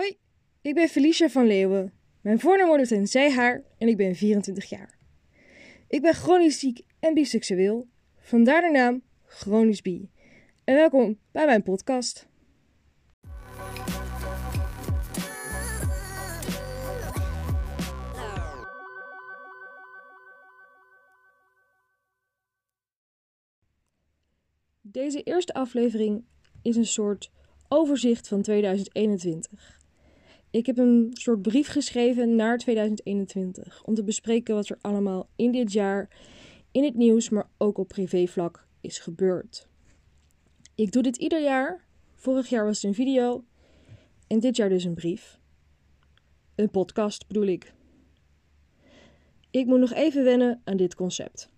Hoi, ik ben Felicia van Leeuwen. Mijn voornaam wordt een zijhaar en ik ben 24 jaar. Ik ben chronisch ziek en biseksueel, vandaar de naam Chronisch Bi. En welkom bij mijn podcast. Deze eerste aflevering is een soort overzicht van 2021. Ik heb een soort brief geschreven naar 2021 om te bespreken wat er allemaal in dit jaar in het nieuws, maar ook op privévlak is gebeurd. Ik doe dit ieder jaar. Vorig jaar was het een video en dit jaar dus een brief. Een podcast bedoel ik. Ik moet nog even wennen aan dit concept.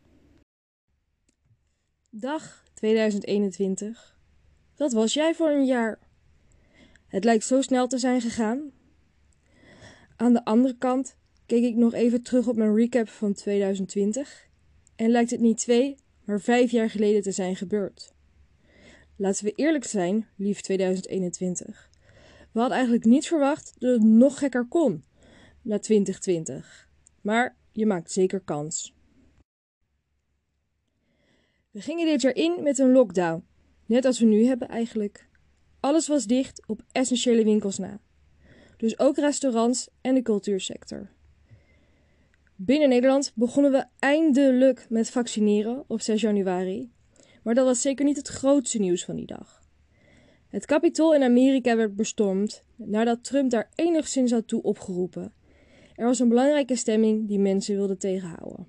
Dag 2021. Wat was jij voor een jaar? Het lijkt zo snel te zijn gegaan. Aan de andere kant keek ik nog even terug op mijn recap van 2020 en lijkt het niet twee, maar vijf jaar geleden te zijn gebeurd. Laten we eerlijk zijn, lief 2021. We hadden eigenlijk niet verwacht dat het nog gekker kon na 2020. Maar je maakt zeker kans. We gingen dit jaar in met een lockdown, net als we nu hebben eigenlijk. Alles was dicht op essentiële winkels na. Dus ook restaurants en de cultuursector. Binnen Nederland begonnen we eindelijk met vaccineren op 6 januari. Maar dat was zeker niet het grootste nieuws van die dag. Het kapitool in Amerika werd bestormd nadat Trump daar enigszins had toe opgeroepen. Er was een belangrijke stemming die mensen wilden tegenhouden.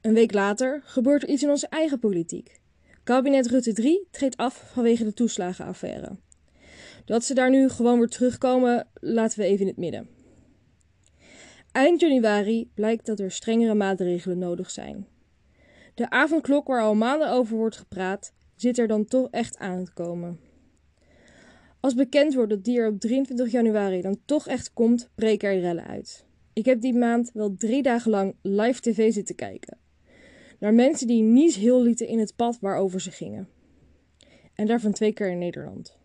Een week later gebeurt er iets in onze eigen politiek. Kabinet Rutte 3 treedt af vanwege de toeslagenaffaire. Dat ze daar nu gewoon weer terugkomen, laten we even in het midden. Eind januari blijkt dat er strengere maatregelen nodig zijn. De avondklok waar al maanden over wordt gepraat, zit er dan toch echt aan te komen. Als bekend wordt dat die er op 23 januari dan toch echt komt, breken er rellen uit. Ik heb die maand wel drie dagen lang live tv zitten kijken. Naar mensen die niet heel lieten in het pad waarover ze gingen. En daarvan twee keer in Nederland.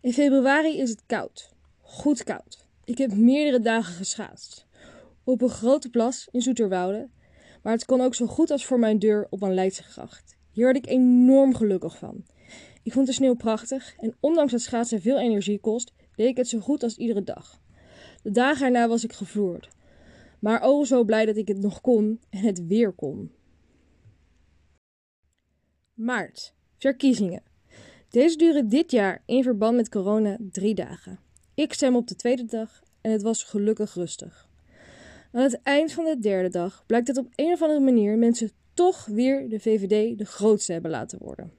In februari is het koud. Goed koud. Ik heb meerdere dagen geschaatst. Op een grote plas in Zoeterwoude, maar het kon ook zo goed als voor mijn deur op een Leidse gracht. Hier werd ik enorm gelukkig van. Ik vond de sneeuw prachtig en ondanks dat schaatsen veel energie kost, deed ik het zo goed als iedere dag. De dagen erna was ik gevloerd. Maar oh zo blij dat ik het nog kon en het weer kon. Maart. Verkiezingen. Deze duren dit jaar in verband met corona drie dagen. Ik stem op de tweede dag en het was gelukkig rustig. Aan het eind van de derde dag blijkt dat op een of andere manier mensen toch weer de VVD de grootste hebben laten worden.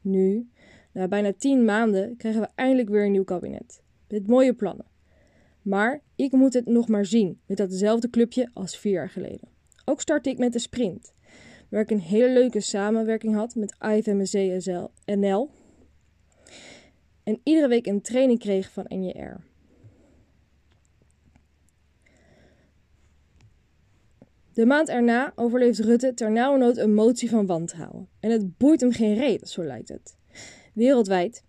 Nu, na bijna tien maanden, krijgen we eindelijk weer een nieuw kabinet. Met mooie plannen. Maar ik moet het nog maar zien met datzelfde clubje als vier jaar geleden. Ook startte ik met de sprint, waar ik een hele leuke samenwerking had met IFMC NL. En iedere week een training kreeg van NJR. De maand erna overleeft Rutte ternauwernood een motie van wantrouwen. En het boeit hem geen reden, zo lijkt het. Wereldwijd,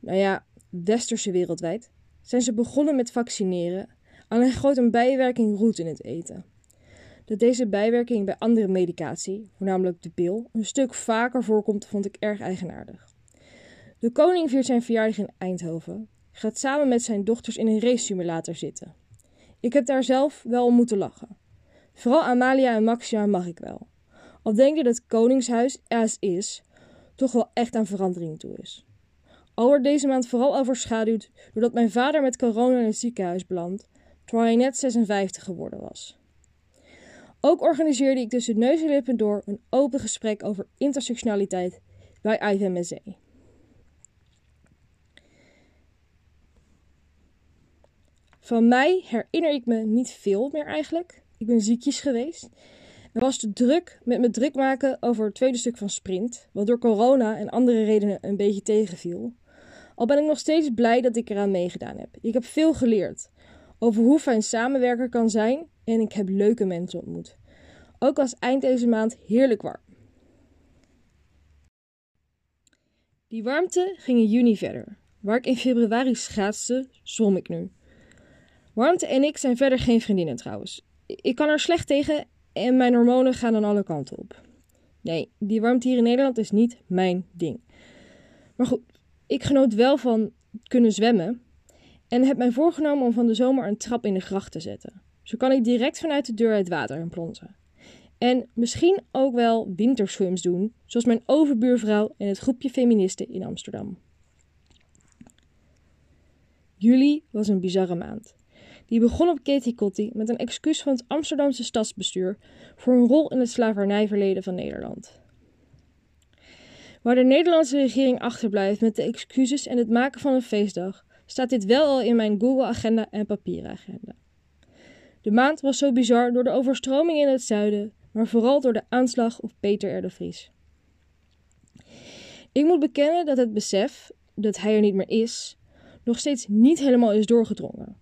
nou ja, westerse wereldwijd, zijn ze begonnen met vaccineren. Alleen gooit een bijwerking roet in het eten. Dat deze bijwerking bij andere medicatie, voornamelijk de pil, een stuk vaker voorkomt, vond ik erg eigenaardig. De koning viert zijn verjaardag in Eindhoven, gaat samen met zijn dochters in een race simulator zitten. Ik heb daar zelf wel om moeten lachen. Vooral Amalia en Maxima mag ik wel. Al denk je dat Koningshuis, as is, toch wel echt aan verandering toe is. Al wordt deze maand vooral overschaduwd doordat mijn vader met corona in het ziekenhuis belandt, terwijl hij net 56 geworden was. Ook organiseerde ik tussen neus en lippen door een open gesprek over intersectionaliteit bij IVMSE. Van mij herinner ik me niet veel meer eigenlijk. Ik ben ziekjes geweest. En was te druk met me druk maken over het tweede stuk van Sprint, wat door corona en andere redenen een beetje tegenviel. Al ben ik nog steeds blij dat ik eraan meegedaan heb. Ik heb veel geleerd over hoe fijn samenwerker kan zijn en ik heb leuke mensen ontmoet. Ook was eind deze maand heerlijk warm. Die warmte ging in juni verder. Waar ik in februari schaatste, zwom ik nu. Warmte en ik zijn verder geen vriendinnen trouwens. Ik kan er slecht tegen en mijn hormonen gaan dan alle kanten op. Nee, die warmte hier in Nederland is niet mijn ding. Maar goed, ik genoot wel van kunnen zwemmen en heb mij voorgenomen om van de zomer een trap in de gracht te zetten. Zo kan ik direct vanuit de deur het water in plonzen. En misschien ook wel winterswims doen, zoals mijn overbuurvrouw en het groepje feministen in Amsterdam. Juli was een bizarre maand. Die begon op Katie Kotti met een excuus van het Amsterdamse stadsbestuur voor een rol in het slavernijverleden van Nederland. Waar de Nederlandse regering achterblijft met de excuses en het maken van een feestdag, staat dit wel al in mijn Google-agenda en papieren agenda. De maand was zo bizar door de overstroming in het zuiden, maar vooral door de aanslag op Peter R. Vries. Ik moet bekennen dat het besef dat hij er niet meer is, nog steeds niet helemaal is doorgedrongen.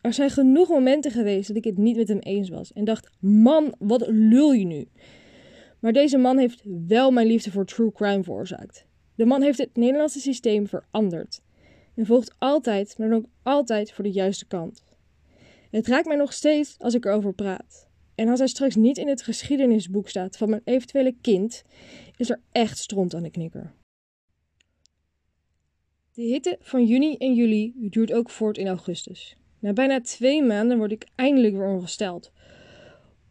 Er zijn genoeg momenten geweest dat ik het niet met hem eens was en dacht: man, wat lul je nu? Maar deze man heeft wel mijn liefde voor true crime veroorzaakt. De man heeft het Nederlandse systeem veranderd en volgt altijd, maar ook altijd voor de juiste kant. Het raakt mij nog steeds als ik erover praat. En als hij straks niet in het geschiedenisboek staat van mijn eventuele kind, is er echt stront aan de knikker. De hitte van juni en juli duurt ook voort in augustus. Na bijna twee maanden word ik eindelijk weer ongesteld,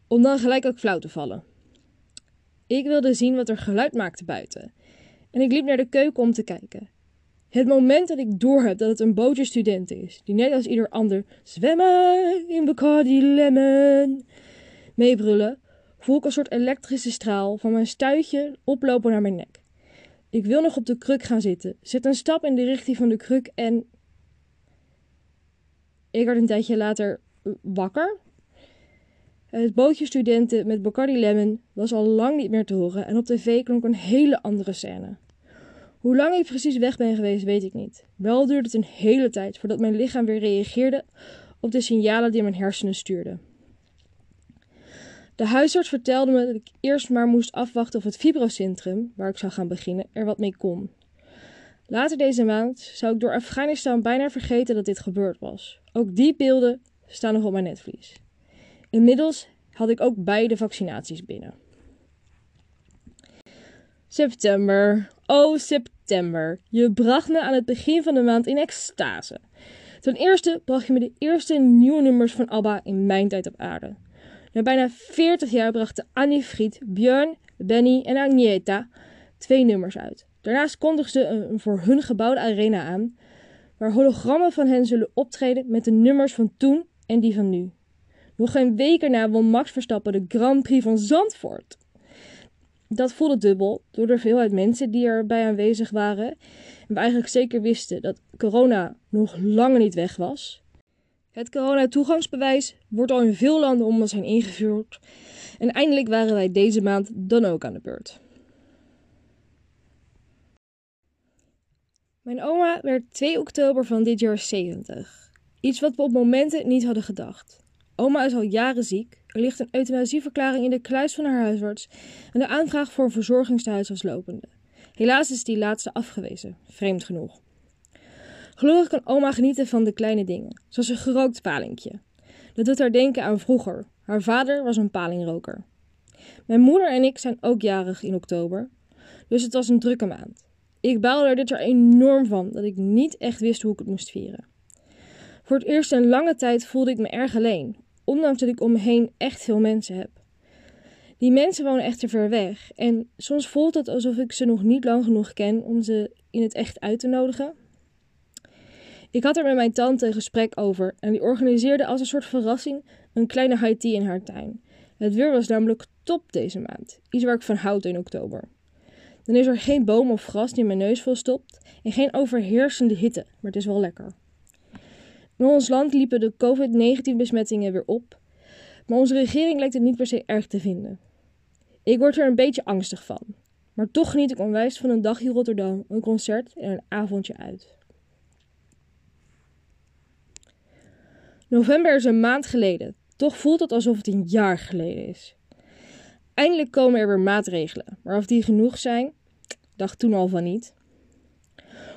om dan gelijk ook flauw te vallen. Ik wilde zien wat er geluid maakte buiten, en ik liep naar de keuken om te kijken. Het moment dat ik doorheb dat het een bootje student is, die net als ieder ander zwemmen in Bacardi Lemon meebrullen, voel ik een soort elektrische straal van mijn stuitje oplopen naar mijn nek. Ik wil nog op de kruk gaan zitten, zet een stap in de richting van de kruk en. Ik werd een tijdje later wakker. Het bootje studenten met Bacardi Lemon was al lang niet meer te horen en op tv klonk een hele andere scène. Hoe lang ik precies weg ben geweest, weet ik niet. Wel duurde het een hele tijd voordat mijn lichaam weer reageerde op de signalen die mijn hersenen stuurden. De huisarts vertelde me dat ik eerst maar moest afwachten of het fibrocentrum, waar ik zou gaan beginnen, er wat mee kon. Later deze maand zou ik door Afghanistan bijna vergeten dat dit gebeurd was. Ook die beelden staan nog op mijn netvlies. Inmiddels had ik ook beide vaccinaties binnen. September. Oh, september. Je bracht me aan het begin van de maand in extase. Ten eerste bracht je me de eerste nieuwe nummers van ABBA in mijn tijd op aarde. Na bijna 40 jaar brachten Annie Fried, Björn, Benny en Agneta twee nummers uit. Daarnaast kondigden ze een voor hun gebouwde arena aan, waar hologrammen van hen zullen optreden met de nummers van toen en die van nu. Nog geen week erna won Max Verstappen de Grand Prix van Zandvoort. Dat voelde dubbel door de veelheid mensen die erbij aanwezig waren. En we eigenlijk zeker wisten dat corona nog lang niet weg was. Het corona-toegangsbewijs wordt al in veel landen om ons heen ingevoerd. En eindelijk waren wij deze maand dan ook aan de beurt. Mijn oma werd 2 oktober van dit jaar 70. Iets wat we op momenten niet hadden gedacht. Oma is al jaren ziek. Er ligt een euthanasieverklaring in de kluis van haar huisarts en de aanvraag voor een verzorgingstehuis was lopende. Helaas is die laatste afgewezen, vreemd genoeg. Gelukkig kan oma genieten van de kleine dingen, zoals een gerookt palinkje. Dat doet haar denken aan vroeger. Haar vader was een palingroker. Mijn moeder en ik zijn ook jarig in oktober, dus het was een drukke maand. Ik baalde er dit jaar enorm van dat ik niet echt wist hoe ik het moest vieren. Voor het eerst in lange tijd voelde ik me erg alleen, ondanks dat ik om me heen echt veel mensen heb. Die mensen wonen echter ver weg en soms voelt het alsof ik ze nog niet lang genoeg ken om ze in het echt uit te nodigen. Ik had er met mijn tante een gesprek over en die organiseerde als een soort verrassing een kleine high tea in haar tuin. Het weer was namelijk top deze maand, iets waar ik van houd in oktober. Dan is er geen boom of gras die mijn neus vol stopt en geen overheersende hitte, maar het is wel lekker. In ons land liepen de COVID-19-besmettingen weer op, maar onze regering lijkt het niet per se erg te vinden. Ik word er een beetje angstig van, maar toch geniet ik onwijs van een dagje Rotterdam, een concert en een avondje uit. November is een maand geleden, toch voelt het alsof het een jaar geleden is. Eindelijk komen er weer maatregelen, maar of die genoeg zijn, dacht toen al van niet.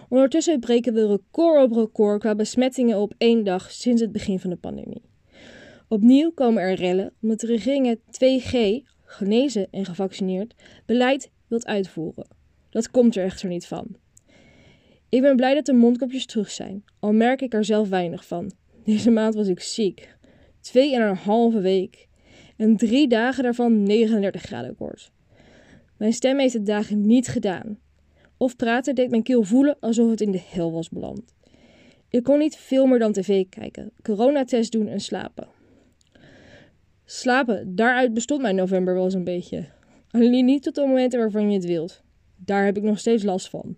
Ondertussen breken we record op record qua besmettingen op één dag sinds het begin van de pandemie. Opnieuw komen er rellen omdat de regering het 2G, genezen en gevaccineerd, beleid wilt uitvoeren. Dat komt er echter niet van. Ik ben blij dat de mondkapjes terug zijn, al merk ik er zelf weinig van. Deze maand was ik ziek. Twee en een halve week. En drie dagen daarvan 39 graden koorts. Mijn stem heeft het dagen niet gedaan. Of praten deed mijn keel voelen alsof het in de hel was beland. Ik kon niet veel meer dan tv kijken, coronatest doen en slapen. Slapen, daaruit bestond mijn november wel eens een beetje. Alleen niet tot de momenten waarvan je het wilt. Daar heb ik nog steeds last van.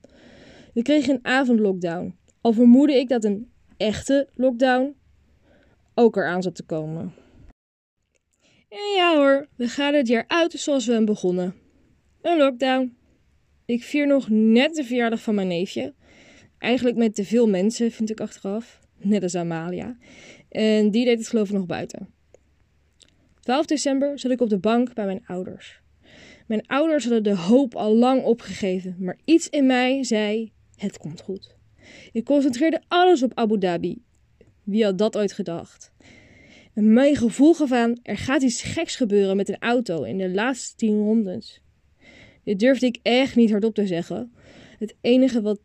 We kregen een avondlockdown. Al vermoedde ik dat een echte lockdown ook eraan zat te komen. En ja hoor, we gaan het jaar uit zoals we hem begonnen. Een lockdown. Ik vier nog net de verjaardag van mijn neefje. Eigenlijk met te veel mensen, vind ik achteraf. Net als Amalia. En die deed het geloof ik nog buiten. 12 december zat ik op de bank bij mijn ouders. Mijn ouders hadden de hoop al lang opgegeven, maar iets in mij zei: het komt goed. Ik concentreerde alles op Abu Dhabi. Wie had dat ooit gedacht? Mijn gevoel gaf aan: er gaat iets geks gebeuren met een auto in de laatste tien rondes. Dit durfde ik echt niet hardop te zeggen. Het enige wat,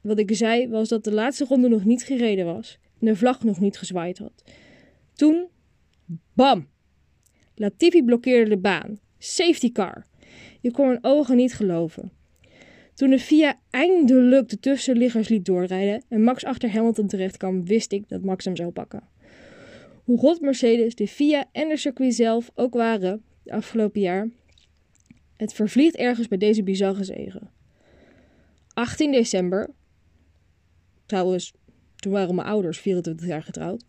wat ik zei was dat de laatste ronde nog niet gereden was en de vlag nog niet gezwaaid had. Toen, bam! Latifi blokkeerde de baan. Safety car. Ik kon mijn ogen niet geloven. Toen de FIA eindelijk de tussenliggers liet doorrijden en Max achter Hamilton terecht kwam, wist ik dat Max hem zou pakken. Hoe rot Mercedes, de FIA en de circuit zelf ook waren de afgelopen jaar, het vervliegt ergens bij deze bizarre zegen. 18 december, trouwens, toen waren mijn ouders 24 jaar getrouwd,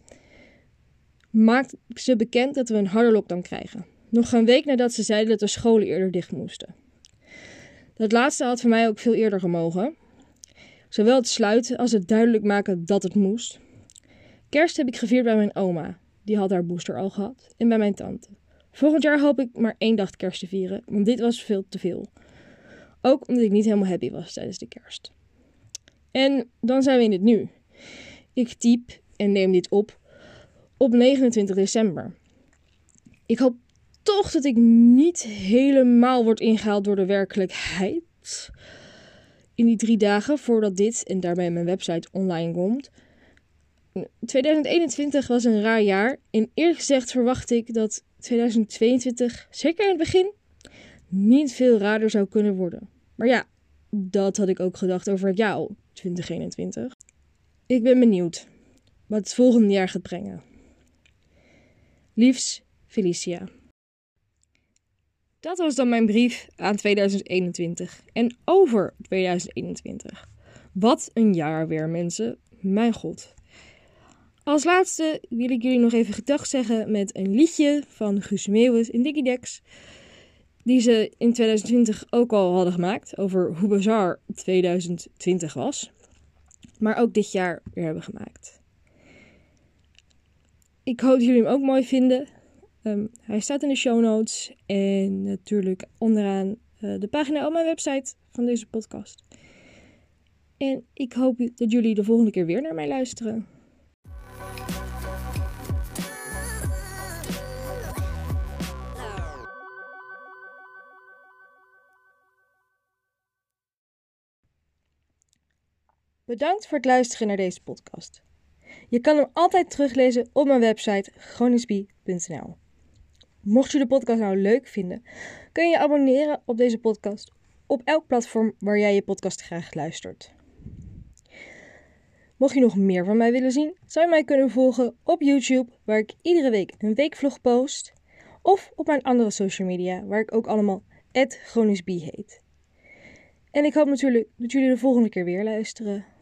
maakte ze bekend dat we een harde lockdown krijgen. Nog een week nadat ze zeiden dat de scholen eerder dicht moesten. Dat laatste had voor mij ook veel eerder gemogen. Zowel het sluiten als het duidelijk maken dat het moest. Kerst heb ik gevierd bij mijn oma, die had haar booster al gehad, en bij mijn tante. Volgend jaar hoop ik maar één dag kerst te vieren, want dit was veel te veel. Ook omdat ik niet helemaal happy was tijdens de kerst. En dan zijn we in het nu. Ik typ en neem dit op op 29 december. Ik hoop toch dat ik niet helemaal word ingehaald door de werkelijkheid. In die drie dagen voordat dit en daarbij mijn website online komt. 2021 was een raar jaar. En eerlijk gezegd verwacht ik dat 2022, zeker in het begin, niet veel raarder zou kunnen worden. Maar ja, dat had ik ook gedacht over het jaar 2021. Ik ben benieuwd wat het volgende jaar gaat brengen. Liefs, Felicia. Dat was dan mijn brief aan 2021 en over 2021. Wat een jaar weer, mensen. Mijn god. Als laatste wil ik jullie nog even gedag zeggen met een liedje van Guus Meeuwis in Digidex. Die ze in 2020 ook al hadden gemaakt over hoe bizar 2020 was. Maar ook dit jaar weer hebben gemaakt. Ik hoop dat jullie hem ook mooi vinden. Um, hij staat in de show notes en natuurlijk onderaan uh, de pagina op mijn website van deze podcast. En ik hoop dat jullie de volgende keer weer naar mij luisteren. Bedankt voor het luisteren naar deze podcast. Je kan hem altijd teruglezen op mijn website chronischbie.nl. Mocht je de podcast nou leuk vinden, kun je abonneren op deze podcast op elk platform waar jij je podcast graag luistert. Mocht je nog meer van mij willen zien, zou je mij kunnen volgen op YouTube, waar ik iedere week een weekvlog post, of op mijn andere social media, waar ik ook allemaal @chronischbie heet. En ik hoop natuurlijk dat jullie de volgende keer weer luisteren.